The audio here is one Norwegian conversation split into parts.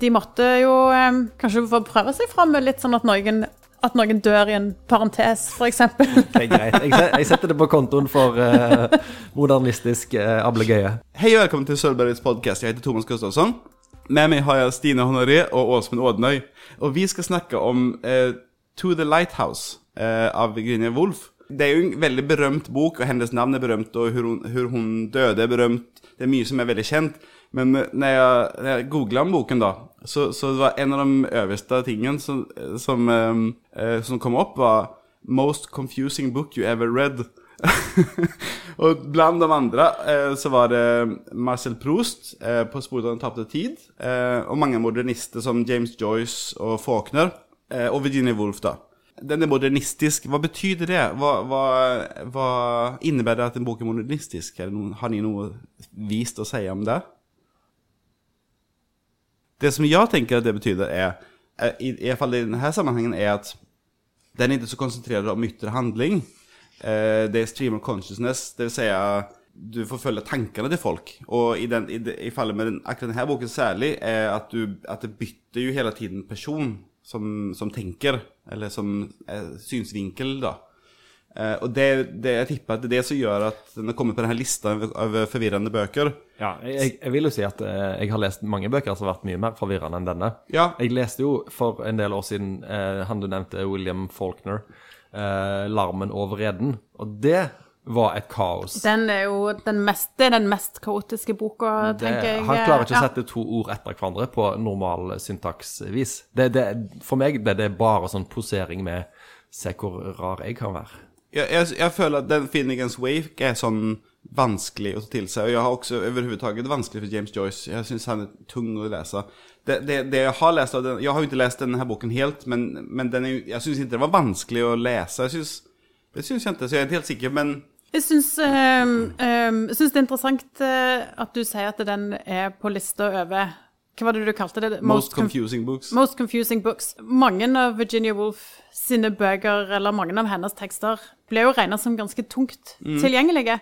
De måtte jo um, kanskje få prøve seg fram med litt sånn at noen, at noen dør i en parentes, f.eks. Det er greit. Jeg, setter det på kontoen for uh, modernistisk uh, ablegøye. Hei og velkommen til Sølvbergets podcast. Jeg heter Thomas Gustafsson. Med meg har jeg Stine Honoré og Åsmund Ådnøy. Og vi skal snakke om uh, To the Lighthouse eh, av Virginia Woolf. Det er jo en veldig berømt bok og hennes navn er berømt, og hvor hun, hur hon döde är berömt. Det er mye som er veldig känt. Men når när jag, när jag boken då, så, så var en av de översta tingen som, som, ehm, eh, som kom upp var Most confusing book you ever read. och bland de andra eh, så var det Marcel Proust eh, på Sporet av den tapte tid. Eh, och många modernister som James Joyce och Faulkner. Eh, och Virginia Woolf då. Den är modernistisk. Vad betyder det? Vad, vad, vad innebär det att en bok är modernistisk? Det har ni något vist att säga om det? Det som jag tänker att det betyder är, är i, i alla fall i den här sammanhangen, är att den är inte så koncentrerad om yttre handling. Eh, det är stream of consciousness, det vill säga du får følge tankene til folk. Og i, den, i, i fallet med den, akkurat denne boken særlig, er at, du, at det bytter jo hele tiden person som, som tenker, eller som eh, synsvinkel då. Eh, og det, det, jeg tipper at det er det som gjør at den har kommit på denne lista av forvirrende bøker. Ja, jeg, jeg vil jo si at uh, jeg har lest mange bøker som har vært mye mer forvirrende enn denne. Ja. Jeg leste jo for en del år siden uh, han du nevnte, William Faulkner, eh, 'Larmen over reden'. Og det var et kaos. Den er jo den mest, det er den mest kaotiske boka, Det, tenker jeg. han klarer ikke å sette to ord etter hverandre på normal syntaksvis. Det, det, for meg ble det bare sånn posering med 'se hvor rar jeg kan være'. Jag, jeg, jeg, føler at den Finnegans Wake er sånn vanskelig å ta til seg. Og jeg har også overhodet vanskelig for James Joyce. Jeg syns han er tung å lese. Det, det, det jeg har lest av den Jeg har jo ikke lest denne boken helt, men, men er, jeg syns ikke det var vanskelig å lese. Jeg synes, det syns jeg ikke, så jeg er ikke helt sikker. Men Jeg syns, ehm, ehm, det er interessant eh, at du sier at den er på lista over Hva var det du kalte det? Most most confusing books. Most confusing books. Mange av Virginia Woolf sine bøker, eller mange av hennes tekster, ble jo regna som ganske tungt tilgjengelige.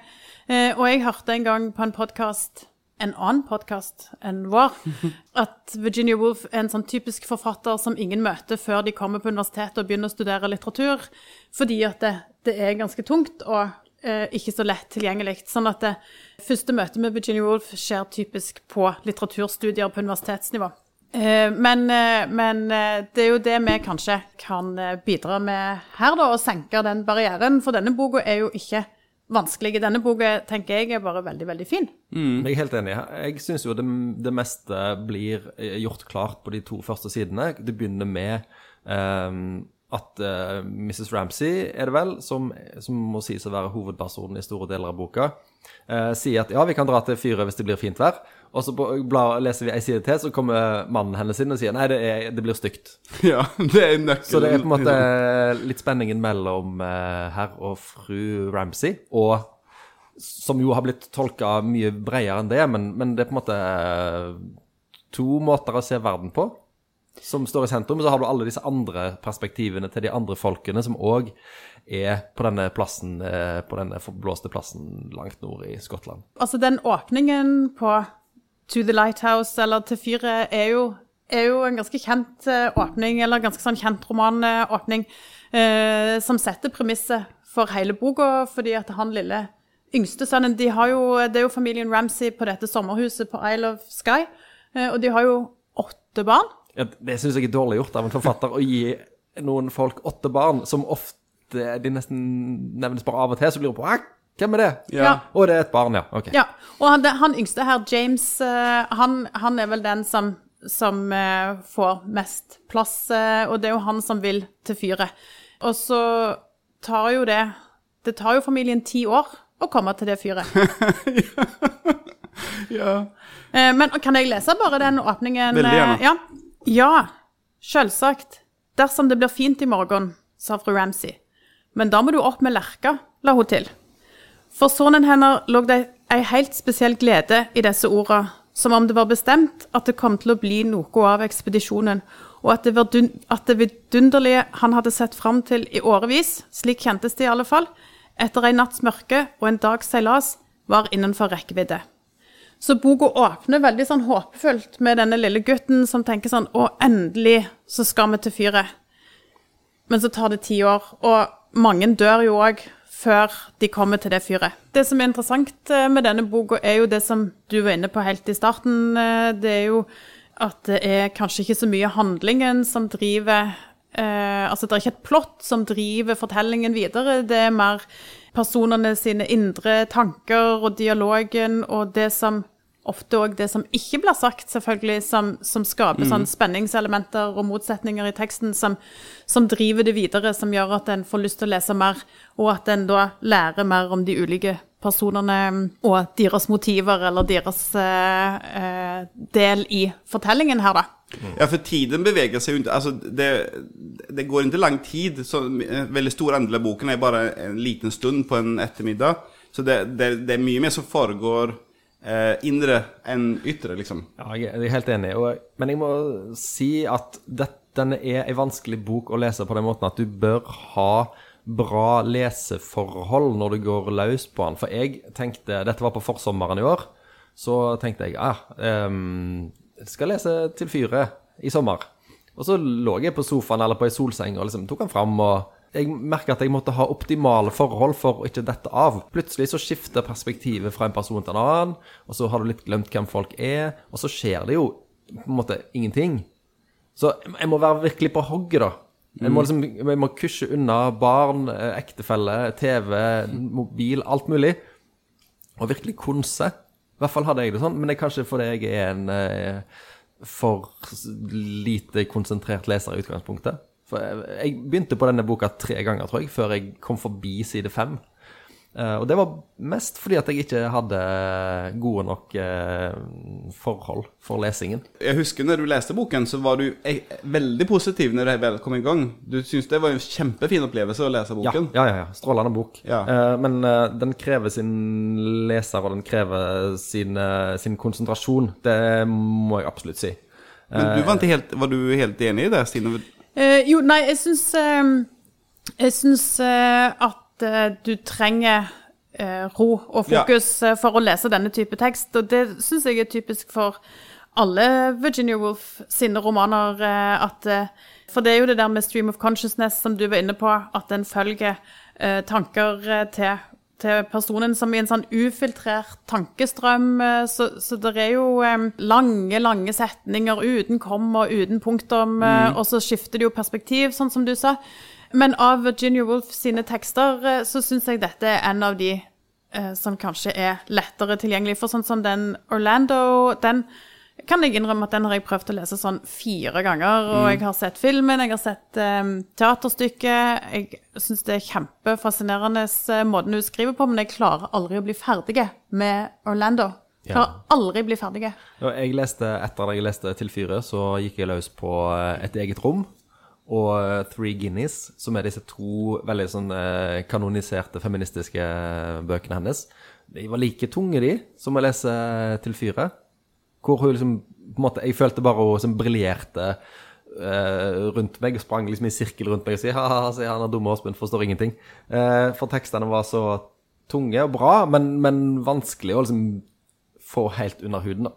Eh, og jeg hørte en gang på en podkast, en annen podkast enn vår, at Virginia Woolf er en sånn typisk forfatter som ingen møter før de kommer på universitetet og begynner å studere litteratur, fordi at det, det er ganske tungt og eh, ikke så lett tilgjengelig. Sånn at det første møtet med Virginia Woolf skjer typisk på litteraturstudier på universitetsnivå. Eh, men, eh, men eh, det er jo det vi kanskje kan eh, bidra med her, da, å senke den barrieren. For denne boka er jo ikke vanskelig. Denne boka tenker jeg er bare veldig, veldig fin. Jeg er helt enig. Jeg syns jo det, det meste blir eh, gjort klart på de to første sidene. Det begynner med ehm, at uh, Mrs. Ramsey, er det vel, som, som må sies å være hovedpersonen i store deler av boka, uh, sier at ja, vi kan dra til Fyret hvis det blir fint vær. Og så bla, leser vi ei side til, så kommer mannen hennes inn og sier nei, det, er, det blir stygt. Ja, det er nøkkelen. Så det er på en måte litt spenningen mellom uh, herr og fru Ramsey, og som jo har blitt tolka mye bredere enn det, men, men det er på en måte eh, to måter å se verden på som står i sentrum. Så har du alle disse andre perspektivene til de andre folkene som òg er på denne plassen, eh, på denne forblåste plassen langt nord i Skottland. Altså, den åpningen på To the Lighthouse, eller til fyret, er jo, er jo en ganske kjent eh, åpning, eller ganske sånn kjent romanåpning, eh, som setter premisset for hele boka, fordi at han lille yngste sønnen de har jo, Det er jo familien Ramsay på dette sommerhuset på Isle of Sky, eh, og de har jo åtte barn. Ja, det syns jeg er dårlig gjort av en forfatter å gi noen folk åtte barn, som ofte de nesten nevnes bare av og til, så blir det på «Hæ? Hvem er det? Ja. Og det er et barn, ja. Ok. Ja, og han, han yngste her, James, eh, han, han er vel den som, som eh, får mest plass, eh, og det er jo han som vil til fyret. Og så tar jo det Det tar jo familien ti år å komme til det fyret. Ja. Men kan jeg lese bare den åpningen? Veldig gjerne. Ja, ja selvsagt. Dersom det blir fint i morgen, sa fru Ramsay. Men da må du opp med lerka, la hun til. For sønnen hennes lå det ei helt spesiell glede i disse orda, som om det var bestemt at det kom til å bli noe av ekspedisjonen, og at det, at det vidunderlige han hadde sett fram til i årevis, slik kjentes det i alle fall, etter ei natts mørke og en dags seilas, var innenfor rekkevidde. Så boka åpner veldig sånn håpefullt med denne lille gutten som tenker sånn Å, endelig så skal vi til fyret. Men så tar det ti år, og mange dør jo òg før de kommer til det fyret. Det som er interessant eh, med denne boka, er jo det som du var inne på helt i starten. eh, Det er jo at det er kanskje ikke så mye handlingen som driver eh, Altså det er ikke et plott som driver fortellingen videre. Det er mer personene sine indre tanker og dialogen og det som ofte òg det som ikke blir sagt, selvfølgelig, som, som skaper sånn spenningselementer og motsetninger i teksten, som, som driver det videre, som gjør at en får lyst til å lese mer, og at en da lærer mer om de ulike personene og deres motiver, eller deres eh, eh, del i fortellingen her, da. Ja, for tiden beveger seg jo ikke, altså det, det går ikke lang tid. Så en väldigt stor andel av boken er bare en liten stund på en ettermiddag. Så det, det, det er mye mer som foregår eh, indre enn yttre, liksom. Ja, jeg er helt enig. Og, men jeg må si at denne er en vanskelig bok å lese på den måten at du bør ha bra leseforhold når du går løs på den. For jeg tenkte Dette var på forsommeren i år. Så tenkte jeg ah, jeg skal lese til fyret i sommer. Og så lå jeg på sofaen eller på ei solseng og liksom tok den fram. og jeg merka at jeg måtte ha optimale forhold for å ikke dette av. Plutselig så skifter perspektivet fra en person til en annen, og så har du litt glemt hvem folk er, og så skjer det jo på en måte ingenting. Så jeg må være virkelig på hogget, da. Jeg må liksom, jeg må kusje unna barn, eh, ektefelle, TV, mobil, alt mulig. Og virkelig konse. I hvert fall hadde jeg det sånn, men det er kanskje fordi jeg er en eh, for lite konsentrert leser i utgangspunktet. For jeg, jeg begynte på denne boka tre ganger, tror jeg, før jeg kom forbi side fem. Eh, og det var mest fordi at jeg ikke hadde gode nok eh, forhold for lesingen. Jeg husker når du leste boken så var du veldig positiv når det kom i gang. igång. Du syntes det var en kjempefin opplevelse å lese boken. ja, ja, ja. Strålende bok. Ja. Eh, men den krever sin leser, og den krever sin, sin konsentrasjon. Det må jeg absolutt si. Men du var ikke helt, var du helt enig i det, Stine? Eh, jo, nei, jeg syns Jeg syns eh, at eh, du trenger eh, ro og fokus eh, for å lese denne type tekst, og det syns jeg er typisk for alle Virginia Woolf sine romaner. at For det er jo det der med stream of consciousness som du var inne på, at en følger tanker til til personen som i en sånn ufiltrert tankestrøm. Så, så det er jo lange, lange setninger uten kom og uten punktum, mm. og så skifter det jo perspektiv, sånn som du sa. Men av Virginia Woolf sine tekster eh, så syns jeg dette er en av de eh, som kanskje er lettere tilgjengelig. For sånn som den Orlando, den kan jeg innrømme at den har jeg prøvd å lese sånn fire ganger. Og jeg har sett filmen, jeg har sett um, teaterstykket. Jeg syns det er kjempefascinerende eh, måten hun skriver på, men jeg klarer aldri å bli ferdig med Orlando. Jeg klarer aldri bli ferdig. Jeg leste, Etter at jeg leste Til fyret, så gikk jeg løs på Et eget rom og eh, Three Guineas, som er disse to veldig sånn eh, kanoniserte feministiske eh, bøkene hennes. De var like tunge, de, som å lese Til fyret. Hvor hun liksom på en måte, Jeg følte bare hun som briljerte uh, rundt meg og sprang liksom i sirkel rundt meg og sier ha-ha, sier han er dum Åsmund, forstår ingenting. Uh, for tekstene var så tunge og bra, men, men vanskelig å liksom få helt under huden. da.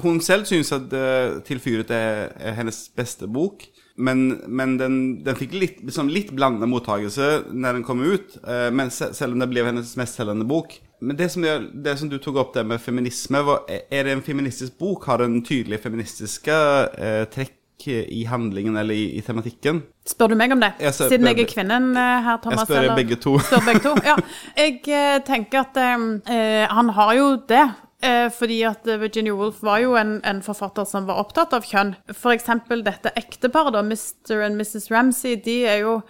Hun selv syns at uh, 'Til fyret er, er hennes beste bok. Men, men den, den fikk litt, liksom litt blandende mottagelse når den kom ut. eh, men se- selv om det ble hennes mest säljande bok. Men det som, jag, det som du tok opp det med feminisme, var, är- är det en feministisk bok? Har den tydelige feministiske eh, trekk i handlingen eller i, i tematikken? Spør du meg om det? Jeg spør- Siden jeg er kvinnen eh, her, Thomas? spør eller- begge to. Spør begge to, ja. Jeg eh, tenker at eh, han har jo det. Eh, fordi at eh, Virginia Woolf var jo en, en forfatter som var opptatt av kjønn. Eksempel dette ekteparet, da, Mr. and Mrs. Ramsey, de er jo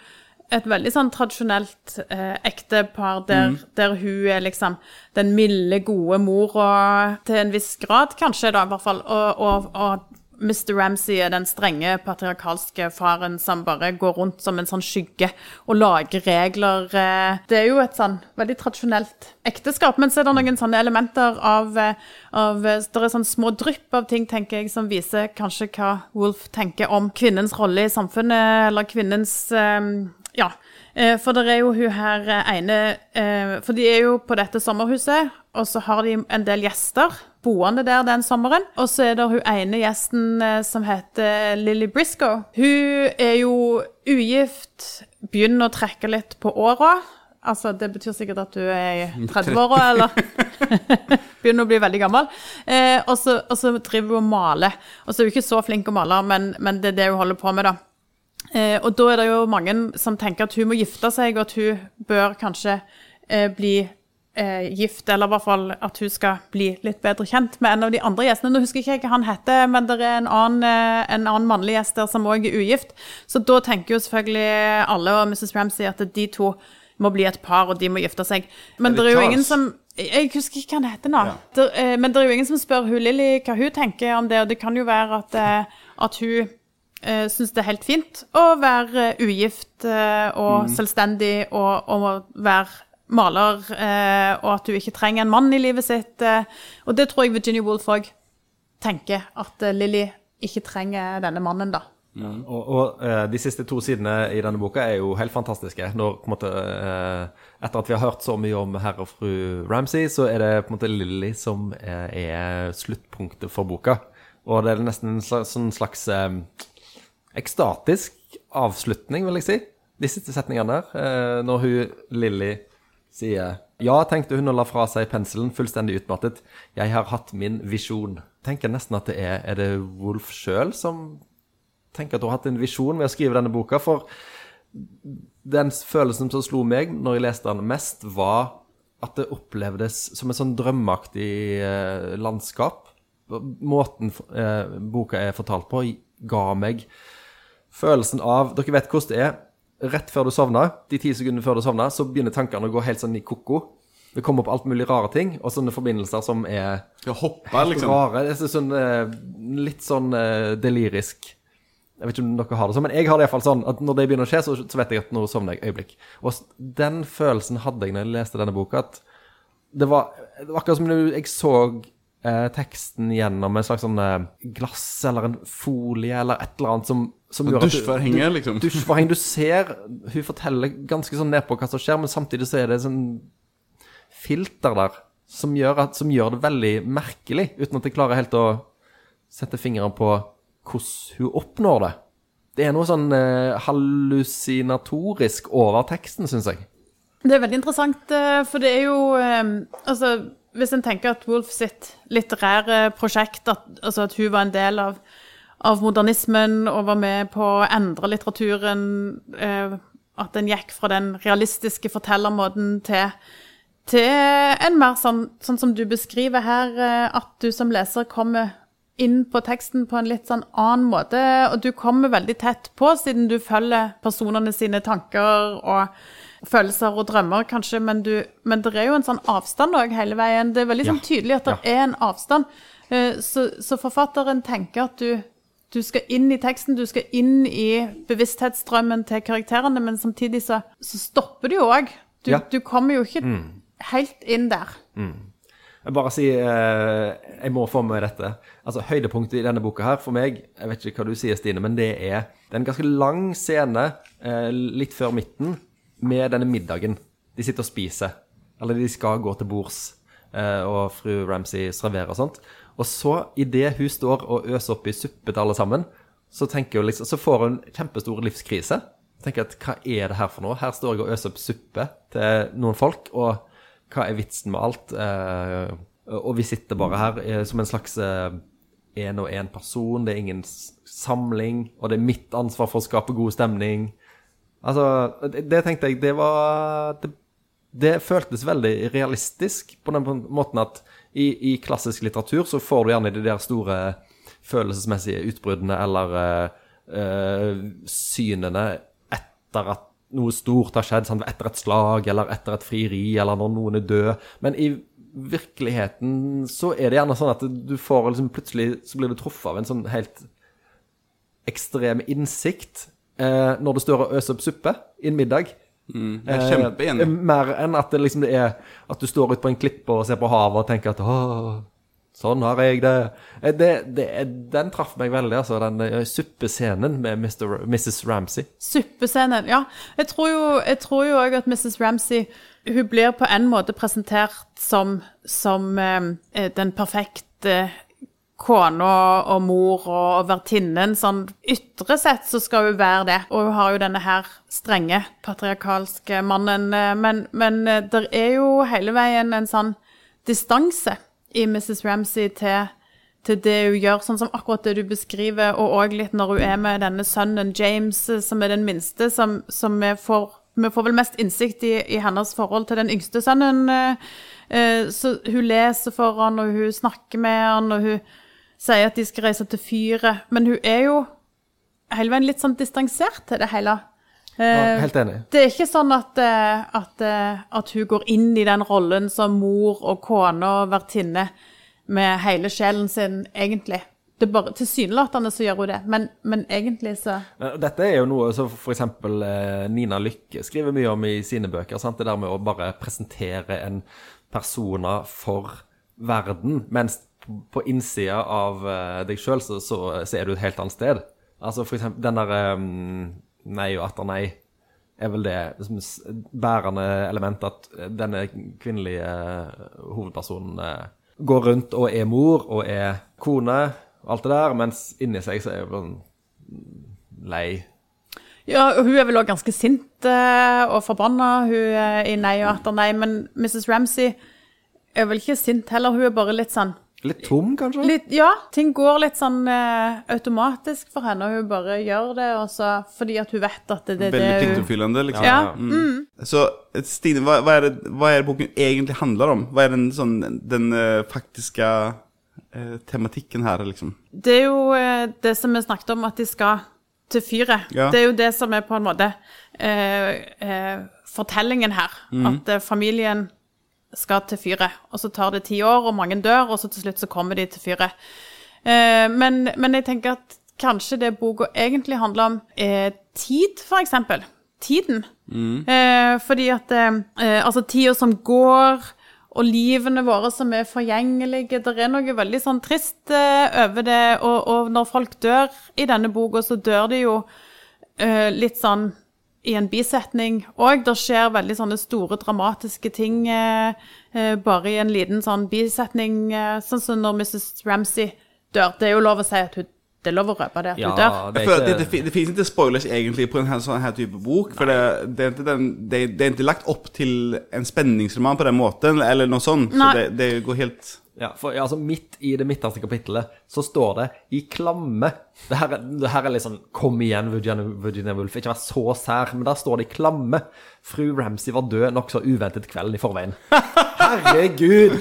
et veldig sånn tradisjonelt eh, ektepar der, der hun er liksom den milde, gode mora til en viss grad, kanskje, da, i hvert fall. Og, og, og Mr. Ramsay er den strenge patriarkalske faren som bare går rundt som en sånn skygge og lager regler. eh. Det er jo et sånn veldig tradisjonelt ekteskap, men så er det noen sånne elementer av, eh, av eh, Det er sånn små drypp av ting, tenker jeg, som viser kanskje hva Wolf tenker om kvinnens rolle i samfunnet, eller kvinnens ja, For det er jo hun her eh, ene eh, For de er jo på dette sommerhuset, og så har de en del gjester boende der den sommeren. Og så er det hun ene gjesten eh, som heter Lily Briscoe. Hun er jo ugift, begynner å trekke litt på åra. Altså, det betyr sikkert at du er i 30-åra, eller begynner å bli veldig gammel. Eh, og så driver hun og maler. Og så er hun ikke så flink å male, men, men det er det hun holder på med, da. Eh, og da er det jo mange som tenker at hun må gifte seg, og at hun bør kanskje eh, bli eh, gift, eller i hvert fall at hun skal bli litt bedre kjent med en av de andre gjestene. Nå husker ikke jeg hva han heter, men det er en annen, eh, en annen mannlig gjest der som òg er ugift. Så da tenker jo selvfølgelig alle og Mrs. Ramsay at de to må bli et par, og de må gifte seg. Men det det er jo ingen som Jeg husker ikke hva han heter nå. Ja. Der, eh, men det er jo ingen som spør hun Lilly hva hun tenker om det, og det kan jo være at, eh, at hun uh, syns det er helt fint å være eh, ugift eh, og selvstendig og, og være maler, eh, og at du ikke trenger en mann i livet sitt. eh, og det tror jeg Virginia Woolf òg tenker, at eh, Lilly ikke trenger denne mannen, da. Og, og eh, de siste to sidene i denne boka er jo helt fantastiske. Når, på en måte, eh, etter at vi har hørt så mye om herr og fru Ramsay, så er det på en måte Lily som eh, er sluttpunktet for boka. Og det er nesten en slags, en slags eh, ekstatisk avslutning, vil jeg si. De siste setningene der. Eh, når hun Lily sier Ja, tenkte hun og la fra seg penselen, fullstendig utmattet. Jeg har hatt min visjon. Tenker nesten at det er Er det Wolf sjøl som tenker at hun har hatt en visjon ved å skrive denne boka, for den følelsen som slo meg når jeg leste den mest, var at det opplevdes som et sånn drømmeaktig eh, landskap. Måten eh, boka er fortalt på, ga meg følelsen av Dere vet hvordan det er. Rett før du sovner, de ti sekundene før du sovner, så begynner tankene å gå helt sånn i ko-ko. Det kommer opp alt mulig rare ting, og sånne forbindelser som er Skal hoppe, liksom. rare. Det er sånn, eh, litt sånn eh, delirisk. Jeg vet ikke om dere har det sånn, men jeg har det iallfall sånn at når det begynner å skje, så, så vet jeg at nå sovner jeg øyeblikk. Og den følelsen hadde jeg når jeg leste denne boka, at det var, det var akkurat som når jeg så eh, teksten gjennom en slags sånn eh, glass eller en folie eller et eller annet som, som gjør at du- Dusjforhenger, liksom. Dusjforheng. Du ser Hun forteller ganske sånn nedpå hva som skjer, men samtidig så er det sånn filter der som gjør, at, som gjør det veldig merkelig, uten at jeg klarer helt å sette fingeren på hvordan hun oppnår det. Det er noe sånn eh, hallusinatorisk over teksten, syns jeg. Det er veldig interessant, eh, for det er jo eh, Altså, hvis en tenker at Wolf sitt litterære prosjekt, at, altså at hun var en del av, av modernismen og var med på å endre litteraturen, eh, at den gikk fra den realistiske fortellermåten til til en mer sånn, sånn som du beskriver her, eh, at du som leser kommer inn på teksten på en litt sånn annen måte, og du kommer veldig tett på, siden du følger personene sine tanker og følelser og drømmer, kanskje, men, du, men det er jo en sånn avstand òg hele veien. Det er veldig sånn tydelig at det er en avstand. Eh, Så, så forfatteren tenker at du, du skal inn i teksten, du skal inn i bevissthetsstrømmen til karakterene, men samtidig så, så stopper du jo òg. Du, Ja. du kommer jo ikke helt inn der. Jeg bare sier eh, Jeg må få med dette. Altså Høydepunktet i denne boka her for meg Jeg vet ikke hva du sier, Stine, men det er Det er en ganske lang scene eh, litt før midten med denne middagen. De sitter og spiser. Eller de skal gå til bords, eh, og fru Ramsay serverer og sånt. Og så, idet hun står og øser opp i suppe til alle sammen, så hun liksom Så får hun kjempestor livskrise. Tenker at hva er det her for noe? Her står jeg og øser opp suppe til noen folk, og hva er vitsen med alt? Eh, og vi sitter bare her eh, som en slags én og én person. Det er ingen samling, og det er mitt ansvar for å skape god stemning. Altså, det, det tenkte jeg Det var det, det føltes veldig realistisk på den måten at i, i klassisk litteratur så får du gjerne de der store følelsesmessige utbruddene eller eh, synene etter at noe stort har skjedd, sant? etter et slag eller etter et frieri eller når noen er død. Men i virkeligheten så er det gjerne sånn at du får liksom plutselig så blir du truffet av en sånn helt ekstrem innsikt eh, når du står og øser opp suppe i en middag. Jeg er kjempeenig. Eh, mer enn at det liksom det er at du står ute på en klippe og ser på havet og tenker at åh, Sånn har jeg det. Eh, det, det den traff meg veldig, altså. Den eh, suppescenen med Mr. Mrs. Ramsay. Suppescenen, ja. Jeg tror jo jeg tror jo òg at Mrs. Ramsay hun blir på en måte presentert som, som eh, den perfekte kona og mor og vertinnen. Sånn ytre sett så skal hun være det. Og hun har jo denne her strenge patriarkalske mannen. eh, Men, men eh, det er jo hele veien en sånn distanse i Mrs. Ramsey til, til det hun gjør, sånn som akkurat det du beskriver, og òg litt når hun er med denne sønnen James, eh, som er den minste, som, som vi får vi får vel mest innsikt i, i hennes forhold til den yngste sønnen. Så hun leser for han, og hun snakker med han, og hun sier at de skal reise til fyret. Men hun er jo hele veien litt sånn distansert til det hele. Ja, Eh, helt enig. det er ikke sånn at, eh, at, eh, at hun går inn i den rollen som mor og kone og vertinne med hele sjelen sin, egentlig. Det er bare Tilsynelatende så gjør hun det, men, men egentlig så Dette er jo noe som f.eks. Nina Lykke skriver mye om i sine bøker. Sant? Det der med å bare presentere en persona for verden, mens på innsida av eh, deg sjøl så, så, så er du et helt annet sted. Altså for eksempel den derre um, Nei og atter nei er vel det liksom, bærende elementet at denne kvinnelige eh, hovedpersonen eh, går rundt og er mor og er kone og alt det der, mens inni seg så er hun sånn lei. Ja, hun er vel òg ganske sint eh, og forbanna, hun er i nei og atter nei. Men Mrs. Ramsey er vel ikke sint heller, hun er bare litt sånn Litt tom, kanskje? litt, Ja, ting går litt sånn eh, automatisk for henne, og hun bare gjør det, og så fordi at hun vet at det det, Veldig det hun pliktoppfyllende, liksom. Ja. Mm. Så Stine, hva, hva, er det, hva er det boken egentlig handler om? Hva er den, sånn, den uh, faktiske uh, tematikken her, liksom? Det er jo uh, det som vi snakket om, at de skal til fyret. Ja. Det er jo det som er på en måte eh, eh, fortellingen her. At eh, familien skal til fyret. Og så tar det ti år, og mange dør, og så til slutt så kommer de til fyret. Eh, men, men jeg tenker at kanskje det boka egentlig handler om, er tid, for eksempel. Tiden. Eh, fordi at eh, eh, Altså, tida som går, og livene våre som er forgjengelige. Det er noe veldig sånn trist eh, over det. Og, og når folk dør i denne boka, så dør de jo eh, litt sånn i en bisetning òg. Det skjer veldig sånne store, dramatiske ting eh, eh, bare i en liten sånn bisetning. Eh, sånn som når Mrs. Ramsey dør. Det er jo lov å si at hun Det er lov å røpe det at hun dør. det er att det, ikke det, det fins ikke spoilers egentlig på en sånn her type bok. For det, det, ikke inte den, det, det är inte lagt opp til en spenningsroman på den måten, eller noe sånt. Så det, det går helt... ja, for, altså Midt i det midterste kapittelet så står det i klamme Det her, er- det her er litt sånn Kom igjen, Virginia, Virginia Woolf. Ikke vær så sær. Men der står det i klamme. Fru Ramsay var død nokså uventet kvelden i forveien. Herregud!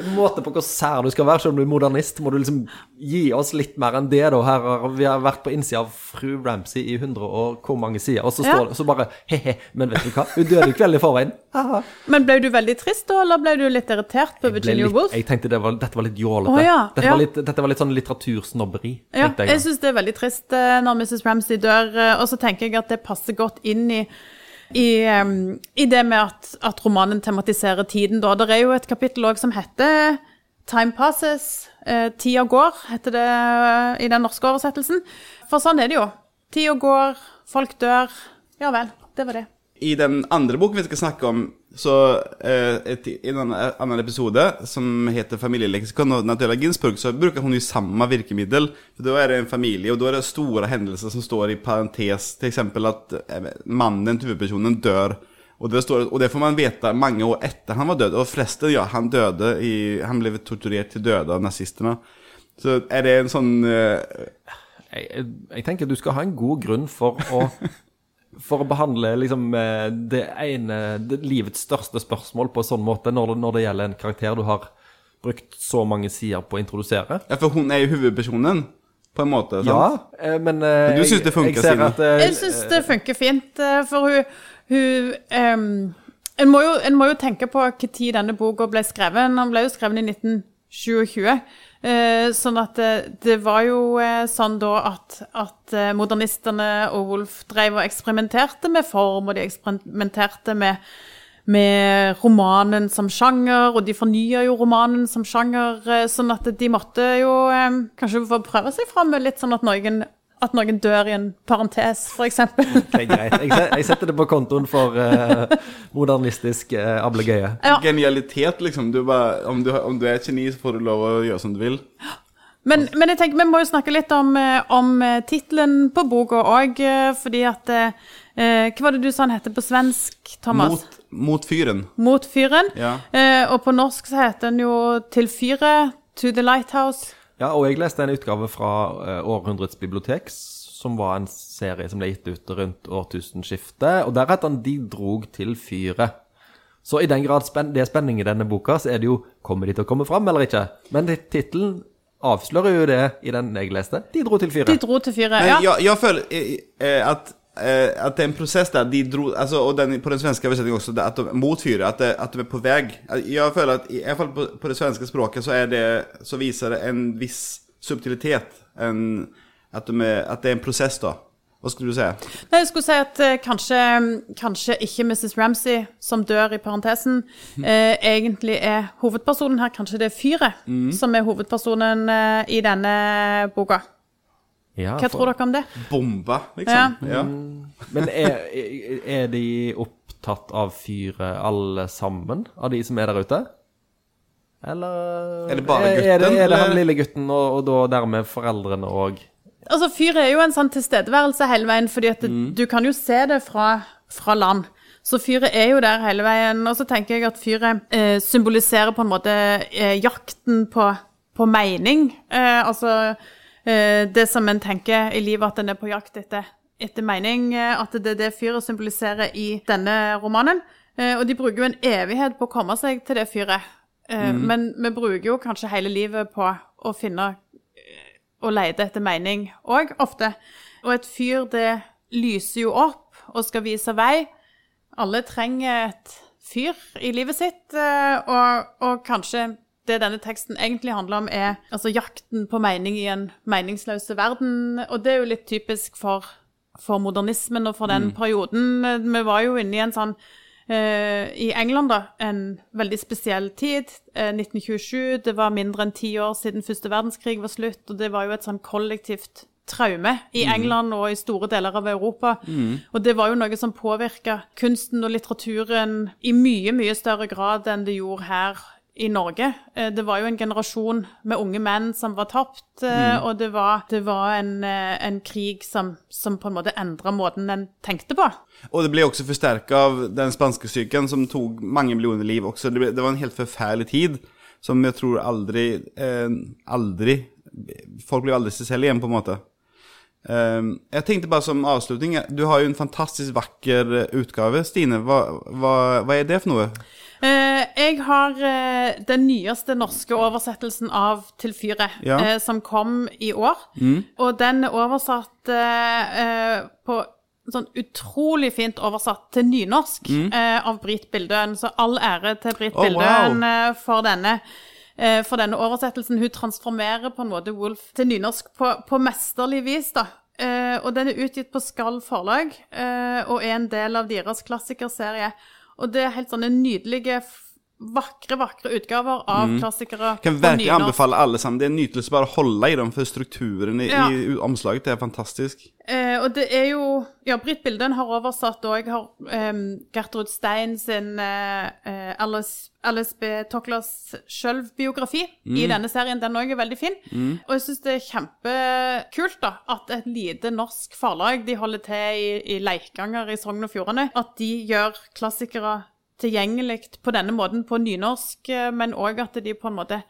En måte på hvor sær du skal være, selv om du er modernist, må du liksom gi oss litt mer enn det, da. Her har vi har vært på innsida av fru Ramsay i 100 og hvor mange sider, og så Ja. står det så bare he-he, men vet du hva? Hun døde kvelden i forveien. Men ble du veldig trist da, eller ble du litt irritert på Virginia litt, Woolf? Jeg tenkte det var, dette var litt jålete. Oh, ja, dette, ja. dette var litt sånn litteratursnobberi. Ja, jeg jeg. syns det er veldig trist eh, når Mrs. Ramsay dør, eh, og så tenker jeg at det passer godt inn i i, um, i det med at, at romanen tematiserer tiden, da. Det er jo et kapittel òg som heter 'Time Passes'. Eh, 'Tida går', heter det eh, i den norske oversettelsen. For sånn er det jo. Tida går, folk dør. Ja vel. Det var det. I den andre boken vi skal snakke om, så eh, i en annan, annan episode som heter 'Familieleksikon' av Natalia Ginsburg, så brukar hon ju samma virkemiddel. För då är det en familj och då är det stora händelser som står i parentes, till exempel att eh, mannen, huvudpersonen, dör. Och det, står, och det får man veta många år efter han var död. Och förresten, ja, han döde i, han blev torturerad till döda av nazisterna. Så är det en sånn Eh, jeg, jeg tenker du skal ha en god grunn for å For å behandle liksom eh, det ene det, livets største spørsmål på en sånn måte når det, når det gjelder en karakter du har brukt så mange sider på å introdusere. ja, for hun er jo hovedpersonen, på en måte. sant? Ja, eh, men eh, Men du synes det funker, jeg eh, Jeg syns det funker fint, for hun, hun um, en, må jo, en må jo tenke på tid denne boka ble skrevet. Den ble jo skrevet i 1927. Eh, sånn at det, det var jo eh, sånn da at, at eh, modernistene og Wolf drev og eksperimenterte med form, og de eksperimenterte med, med romanen som sjanger, og de fornyer jo romanen som sjanger, eh, sånn at de måtte jo eh, kanskje få prøve seg fram med litt sånn at noen, at noen dør i en parentes, f.eks. Det er greit. Jeg, setter det på kontoen for uh, modernistisk uh, ablegøye. Ja. Genialitet, liksom. Du bare, om, du, om du er et geni, så får du lov å gjøre som du vil. Men, men jeg tenker vi må jo snakke litt om, eh, om eh, tittelen på boka òg, fordi at eh, eh, Hva var det du sa den heter på svensk, Thomas? Mot, mot fyren. Mot fyren. Ja. Eh, og på norsk så heter den jo Til fyret, To the Lighthouse. Ja, og jeg leste en utgave fra eh, Århundrets bibliotek, som var en serie som ble gitt ut rundt årtusenskiftet. Og der heter han 'De drog til fyret'. Så i den grad spen det er spenning i denne boka, så er det jo 'Kommer de til å komme fram, eller ikke?' Men det- tittelen avslører jo det i den jeg leste. 'De dro til De dro til fyret. Men Ja. jeg jag føler eh, at, at det er en prosess der de dro altså, Og den, på den svenske oversettingen også, at de, mot fyret, at, det- at de er på vei. Jeg føler at i, hvert fall på, på det svenske språket så, det, så viser det en viss subtilitet. En, at, de er, at det er en prosess, da. Hva skulle du si? Nei, Jeg skulle si at eh, kanskje, kanskje ikke Mrs. Ramsey, som dør i parentesen, eh, egentlig er hovedpersonen her. Kanskje det er fyret som er hovedpersonen eh, i denne boka. Ja, Hva for- tror dere om det? Bombe, liksom. Ja. Men er, er de opptatt av fyret alle sammen, av de som er der ute? Eller Er det bare gutten? er, det, er det han lille gutten, og, og da dermed foreldrene òg? Altså, Fyret er jo en sånn tilstedeværelse hele veien, fordi at mm. du kan jo se det fra, fra land. Så fyret er jo der hele veien. Og så tenker jeg at fyret eh, symboliserer på en måte eh, jakten på, på mening. Eh, altså det som en tenker i livet, at en er på jakt etter, etter mening. Eh, at det er det fyret symboliserer i denne romanen. Eh, og de bruker jo en evighet på å komme seg til det fyret. Mm. Men vi bruker jo kanskje hele livet på å finne og lete etter mening òg, ofte. Og et fyr, det lyser jo opp og skal vise vei. Alle trenger et fyr i livet sitt, eh, og, og kanskje det denne teksten egentlig handler om, er altså jakten på mening i en meningsløs verden. Og det er jo litt typisk for, for modernismen og for den perioden. Vi var jo inne i en sånn eh, i England, da, en veldig spesiell tid. Eh, 1927, det var mindre enn ti år siden første verdenskrig var slutt, og det var jo et sånn kollektivt traume i England og i store deler av Europa. Og det var jo noe som påvirka kunsten og litteraturen i mye, mye større grad enn det gjorde her i Norge. Eh, Det var jo en generasjon med unge menn som var tapt, mm. og det var, det var en, eh, en krig som, som på en måte endra måten en tenkte på. Og det ble også forsterka av den spanske syken, som tok mange millioner liv også. Det, ble, det var en helt forferdelig tid, som jeg tror aldri eh, Aldri Folk blir aldri seg selv igjen, på en måte. Eh, jeg tenkte bare som avslutning Du har jo en fantastisk vakker eh, utgave, Stine. Hva, hva, hva er det for noe? Eh, jeg har eh, den nyeste norske oversettelsen av Til fyret, Ja. som kom i år. Og den er oversatt på sånn utrolig fint oversatt til nynorsk mm. av Britt Bildøen. Så all ære til Britt oh, Bildøen wow. for denne. Eh, For denne oversettelsen. Hun transformerer på en måte Wolf til nynorsk på, på mesterlig vis. da. Eh, og den er utgitt på Skall forlag, eh, og er en del av deres klassikerserie. Og det er helt sånne nydelige, vakre, vakre utgaver av klassikere Kan virkelig anbefale alle sammen. Det er en nytelse bare å holde i dem, for strukturen i, Ja. i omslaget det er fantastisk. Eh, og det er jo Ja, Britt Bilden har oversatt, og jeg har eh, Gertrud Stein sin eh, eh, Alice, Alice B. Toklers mm. i denne serien. Den òg er veldig fin. Og jeg syns det er kjempekult da, at et lite norsk forlag, de holder til i, i Leikanger i Sogn og Fjordane, at de gjør klassikere tilgjengelig på denne måten på nynorsk, eh, men òg at de på en måte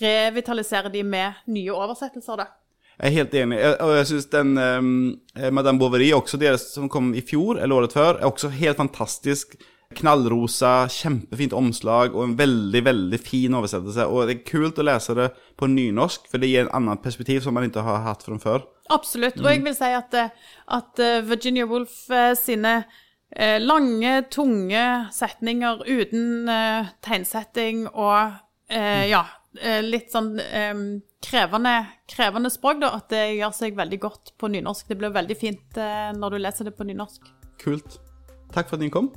revitaliserer de med nye oversettelser, da. Jeg er helt enig. Og jeg syns den eh, Madame Bovary, også deres som kom i fjor, eller året før, er også helt fantastisk. Knallrosa, kjempefint omslag og en veldig, veldig fin oversettelse. Og det er kult å lese det på nynorsk, for det gir en annen perspektiv som man ikke har hatt fra før. Absolutt. Og jeg vil si at, at Virginia Woolf sine eh, lange, tunge setninger uten eh, tegnsetting og eh, ja, eh, litt sånn krevende, krevende språk, da, at det gjør seg veldig godt på nynorsk. Det blir veldig fint eh, når du leser det på nynorsk. Kult. Takk for at dere kom.